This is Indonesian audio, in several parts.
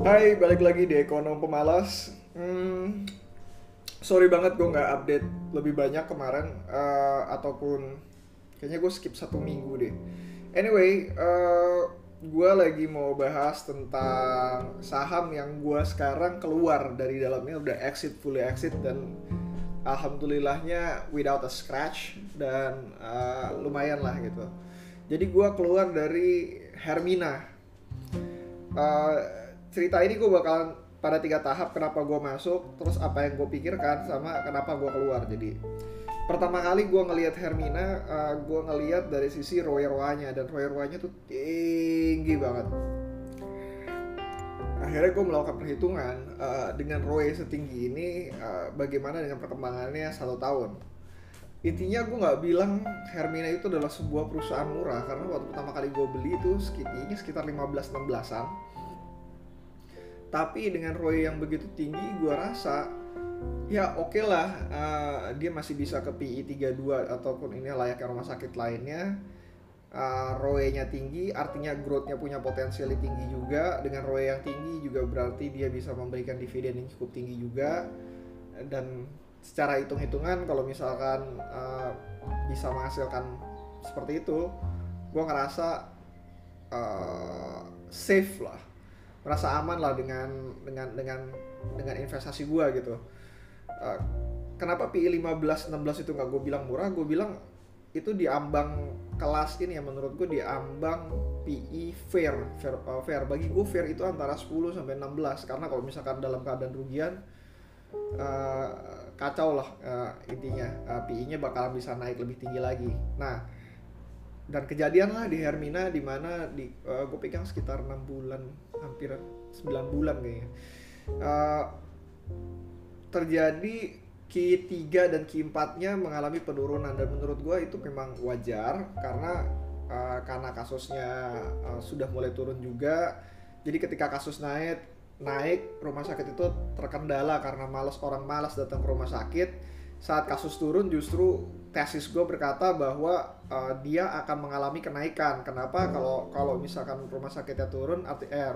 Hai, balik lagi di Ekonom Pemalas. Hmm, sorry banget gue nggak update lebih banyak kemarin eh, ataupun kayaknya gue skip satu minggu deh. Anyway, eh, gue lagi mau bahas tentang saham yang gue sekarang keluar dari dalamnya udah exit fully exit dan alhamdulillahnya without a scratch dan eh, lumayan lah gitu. Jadi gue keluar dari Hermina. Eh, cerita ini gue bakalan pada tiga tahap kenapa gue masuk, terus apa yang gue pikirkan sama kenapa gue keluar. Jadi pertama kali gue ngelihat Hermina, uh, gue ngelihat dari sisi ROA-nya dan ROA-nya tuh tinggi banget. Akhirnya gue melakukan perhitungan uh, dengan ROE setinggi ini, uh, bagaimana dengan perkembangannya satu tahun. Intinya gue nggak bilang Hermina itu adalah sebuah perusahaan murah karena waktu pertama kali gue beli itu sekitarnya sekitar 15-16an tapi dengan ROE yang begitu tinggi gue rasa ya oke okay lah uh, dia masih bisa ke PI 32 ataupun ini layaknya rumah sakit lainnya. Uh, ROE-nya tinggi artinya growth-nya punya potensial tinggi juga. Dengan ROE yang tinggi juga berarti dia bisa memberikan dividen yang cukup tinggi juga. Dan secara hitung-hitungan kalau misalkan uh, bisa menghasilkan seperti itu gue ngerasa uh, safe lah merasa aman lah dengan dengan dengan dengan investasi gue gitu. Uh, kenapa PI 15 16 itu nggak gue bilang murah? Gue bilang itu diambang kelas ini ya menurut gue diambang PI fair fair, uh, fair. bagi gue fair itu antara 10 sampai 16 karena kalau misalkan dalam keadaan rugian uh, kacau lah uh, intinya. Uh, PI-nya bakalan bisa naik lebih tinggi lagi. Nah dan kejadian lah di Hermina di mana di uh, gue pegang sekitar enam bulan hampir 9 bulan kayaknya. Uh, terjadi Q3 dan Q4 nya mengalami penurunan. Dan menurut gue itu memang wajar karena uh, karena kasusnya uh, sudah mulai turun juga. Jadi ketika kasus naik naik rumah sakit itu terkendala karena malas orang malas datang ke rumah sakit saat kasus turun justru tesis gue berkata bahwa uh, dia akan mengalami kenaikan. Kenapa? Kalau kalau misalkan rumah sakitnya turun, arti, eh,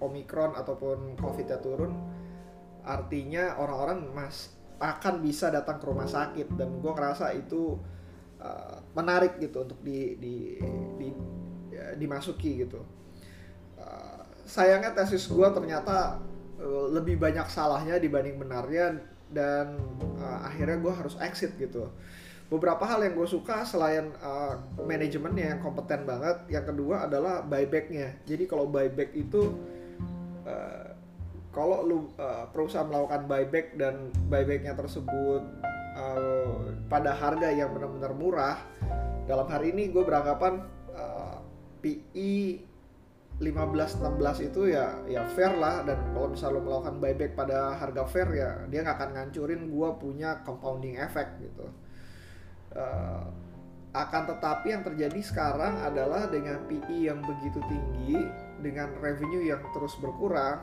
omikron ataupun covidnya turun, artinya orang-orang mas akan bisa datang ke rumah sakit dan gue ngerasa itu uh, menarik gitu untuk di, di, di ya, dimasuki gitu. Uh, sayangnya tesis gue ternyata lebih banyak salahnya dibanding benarnya dan uh, akhirnya gue harus exit gitu. Beberapa hal yang gue suka selain uh, manajemennya yang kompeten banget yang kedua adalah buybacknya. Jadi kalau buyback itu uh, kalau lu uh, perusahaan melakukan buyback dan buybacknya tersebut uh, pada harga yang benar-benar murah dalam hari ini gue beranggapan uh, PI 15-16 itu ya ya fair lah. Dan kalau misalnya lo melakukan buyback pada harga fair ya dia nggak akan ngancurin gue punya compounding effect gitu. Uh, akan tetapi yang terjadi sekarang adalah dengan PI yang begitu tinggi dengan revenue yang terus berkurang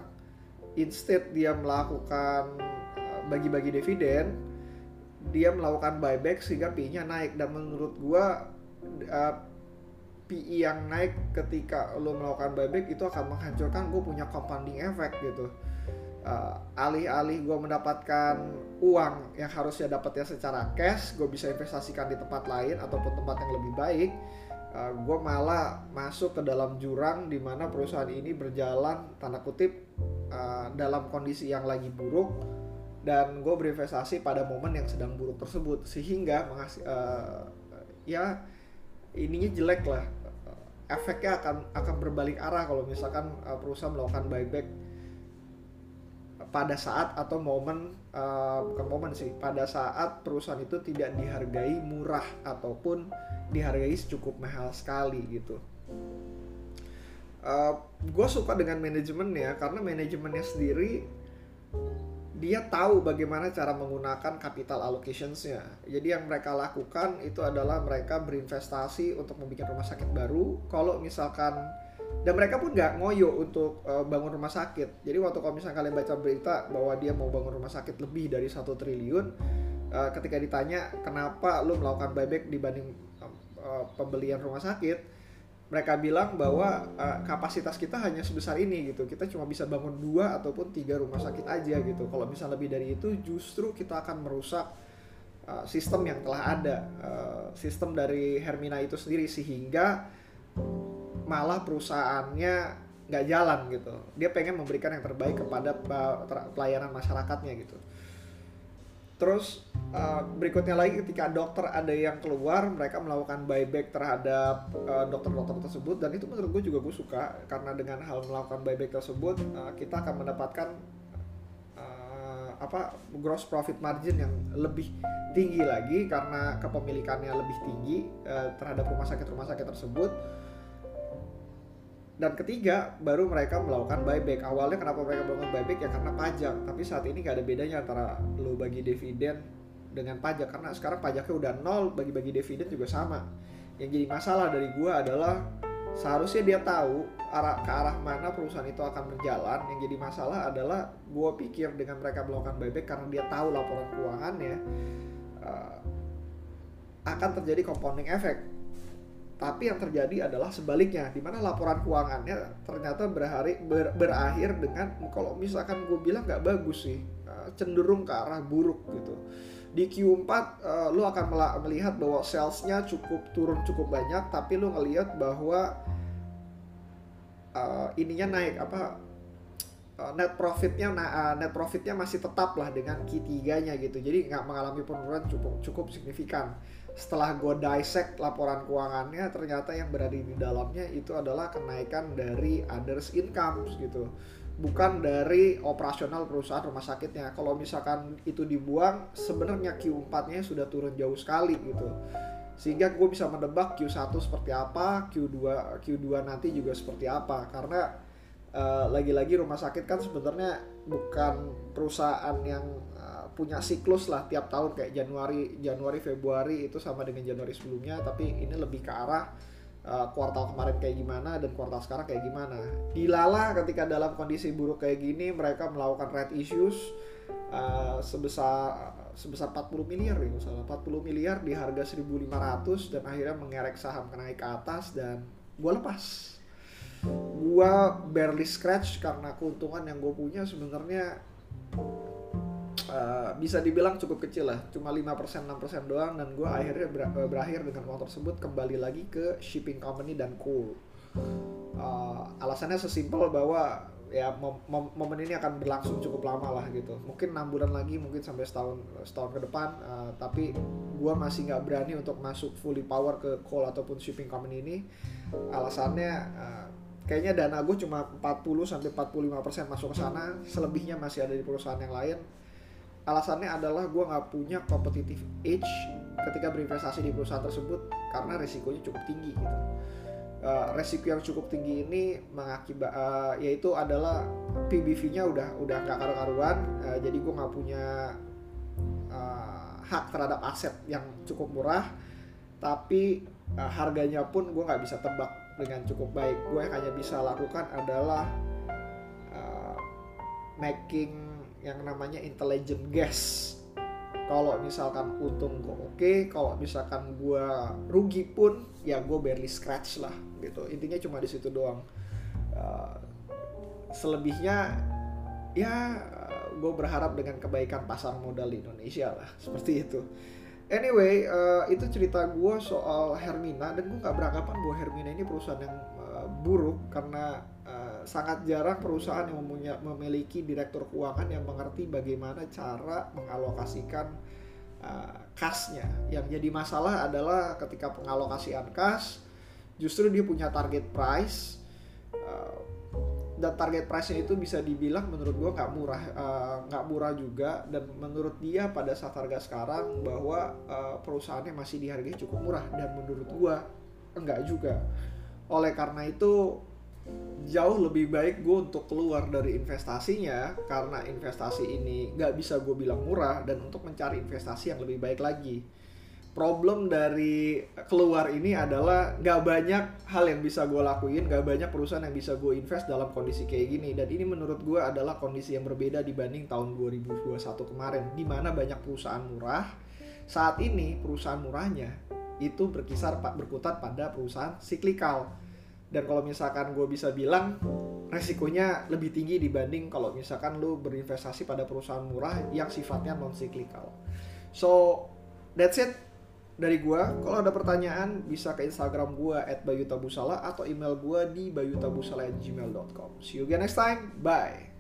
instead dia melakukan eh, bagi-bagi dividen dia melakukan buyback sehingga PI-nya naik. Dan menurut gue uh, PE yang naik ketika lo melakukan buyback itu akan menghancurkan gue punya compounding effect gitu. Uh, alih-alih gue mendapatkan uang yang harusnya dapatnya secara cash gue bisa investasikan di tempat lain ataupun tempat yang lebih baik uh, gue malah masuk ke dalam jurang di mana perusahaan ini berjalan tanda kutip uh, dalam kondisi yang lagi buruk dan gue berinvestasi pada momen yang sedang buruk tersebut. Sehingga menghasil uh, ya ininya jelek lah efeknya akan akan berbalik arah kalau misalkan uh, perusahaan melakukan buyback pada saat atau momen uh, bukan momen sih pada saat perusahaan itu tidak dihargai murah ataupun dihargai cukup mahal sekali gitu. Uh, gue suka dengan manajemennya karena manajemennya sendiri dia tahu bagaimana cara menggunakan capital allocationsnya. Jadi yang mereka lakukan itu adalah mereka berinvestasi untuk membuat rumah sakit baru. Kalau misalkan dan mereka pun nggak ngoyo untuk uh, bangun rumah sakit. Jadi waktu kalau misalkan kalian baca berita bahwa dia mau bangun rumah sakit lebih dari satu triliun, uh, ketika ditanya kenapa lu melakukan buyback dibanding uh, pembelian rumah sakit, mereka bilang bahwa uh, kapasitas kita hanya sebesar ini gitu. Kita cuma bisa bangun dua ataupun tiga rumah sakit aja gitu. Kalau misalnya lebih dari itu justru kita akan merusak uh, sistem yang telah ada. Uh, sistem dari Hermina itu sendiri sehingga malah perusahaannya nggak jalan gitu. Dia pengen memberikan yang terbaik kepada pelayanan masyarakatnya gitu Terus uh, berikutnya lagi ketika dokter ada yang keluar, mereka melakukan buyback terhadap eh, dokter-dokter tersebut. Dan itu menurut gue juga gue suka karena dengan hal melakukan buyback tersebut uh, kita akan mendapatkan uh, apa gross profit margin yang lebih tinggi lagi karena kepemilikannya lebih tinggi uh, terhadap rumah sakit rumah sakit tersebut dan ketiga baru mereka melakukan buyback. Awalnya kenapa mereka melakukan buyback? Ya karena pajak. Tapi saat ini gak ada bedanya antara lo bagi dividen dengan pajak. Karena sekarang pajaknya udah nol bagi-bagi dividen juga sama. Yang jadi masalah dari gua adalah seharusnya dia tahu arah ke arah mana perusahaan itu akan berjalan. Yang jadi masalah adalah gua pikir dengan mereka melakukan buyback karena dia tahu laporan keuangannya uh, akan terjadi compounding effect tapi yang terjadi adalah sebaliknya, di mana laporan keuangannya ternyata berhari, ber, berakhir dengan kalau misalkan gue bilang nggak bagus sih, eh, cenderung ke arah buruk gitu. Di Q4 uh, lo akan melihat bahwa salesnya cukup turun cukup banyak, tapi lo ngelihat bahwa uh, ininya naik apa net profitnya uh, net profitnya masih tetap lah dengan Q3-nya gitu. Jadi nggak mengalami penurunan cukup cukup signifikan. Setelah gue dissect laporan keuangannya ternyata yang berada di dalamnya itu adalah kenaikan dari others income gitu. Bukan dari operasional perusahaan rumah sakitnya. Kalau misalkan itu dibuang sebenarnya Q4 nya sudah turun jauh sekali gitu. Sehingga gue bisa mendebak Q1 seperti apa Q2 Q2 nanti juga seperti apa. Karena eh, lagi-lagi uh, rumah sakit kan sebenarnya bukan perusahaan yang punya siklus lah tiap tahun kayak Januari Januari Februari itu sama dengan Januari sebelumnya tapi ini lebih ke arah uh, kuartal kemarin kayak gimana dan kuartal sekarang kayak gimana. Dilala ketika dalam kondisi buruk kayak gini mereka melakukan red issues uh, sebesar sebesar 40 miliar ya salah 40 miliar di harga 1500 dan akhirnya mengerek saham naik ke atas dan gue lepas gue barely scratch karena keuntungan yang gue punya sebenarnya uh, bisa dibilang cukup kecil lah. Cuma 5% 6% doang dan gue akhirnya ber eh, berakhir dengan uang tersebut kembali lagi ke shipping company dan cool. Uh, alasannya sesimpel bahwa ya mom momen ini akan berlangsung cukup lama lah gitu. Mungkin enam bulan lagi mungkin sampai setahun setahun ke depan uh, tapi gue masih nggak berani untuk masuk fully power ke call ataupun shipping company ini. Alasannya uh, kayaknya dana gue cuma 40 sampai 45 persen masuk ke sana. Selebihnya masih ada di perusahaan yang lain. Alasannya adalah gue nggak punya competitive edge ketika berinvestasi di perusahaan tersebut karena resikonya cukup tinggi gitu. Uh, resiko yang cukup tinggi ini mengakibat uh, yaitu adalah PBV-nya udah udah nggak karu-karuan. Uh, jadi gue nggak punya uh, hak terhadap aset yang cukup murah. Tapi uh, harganya pun gue nggak bisa tebak dengan cukup baik. Gue hanya bisa lakukan adalah uh, making yang namanya intelligent guess. Kalau misalkan untung gue oke okay, kalau misalkan gue rugi pun ya gue barely scratch lah gitu. Intinya cuma di situ doang. Uh, selebihnya ya gue berharap dengan kebaikan pasar modal di Indonesia lah seperti itu anyway uh, itu cerita gue soal Hermina dan gue nggak beranggapan bahwa Hermina ini perusahaan yang uh, buruk karena sangat jarang perusahaan yang mempunyai, memiliki direktur keuangan yang mengerti bagaimana cara mengalokasikan uh, kasnya. Yang jadi masalah adalah ketika pengalokasian kas, justru dia punya target price uh, dan target price-nya itu bisa dibilang menurut gua nggak murah uh, nggak uh, murah juga. Dan menurut dia pada saat harga sekarang bahwa uh, perusahaannya masih dihargai cukup murah. Dan menurut gua enggak juga. Oleh karena itu jauh lebih baik gue untuk keluar dari investasinya. Karena investasi ini nggak bisa gue bilang murah. Dan untuk mencari investasi yang lebih baik lagi problem dari keluar ini adalah nggak banyak hal yang bisa gue lakuin nggak banyak perusahaan yang bisa gue invest dalam kondisi kayak gini. Dan ini menurut gue adalah kondisi yang berbeda dibanding tahun 2021 kemarin di mana banyak perusahaan murah. Saat ini perusahaan murahnya itu berkisar pak berkutat pada perusahaan siklikal. Dan kalau misalkan gue bisa bilang resikonya lebih tinggi dibanding kalau misalkan lu berinvestasi pada perusahaan murah yang sifatnya non cyclical so that's it dari gua kalau ada pertanyaan bisa ke instagram gua at bayutabusala atau email gua di bayutabusala@gmail.com see you again next time. Bye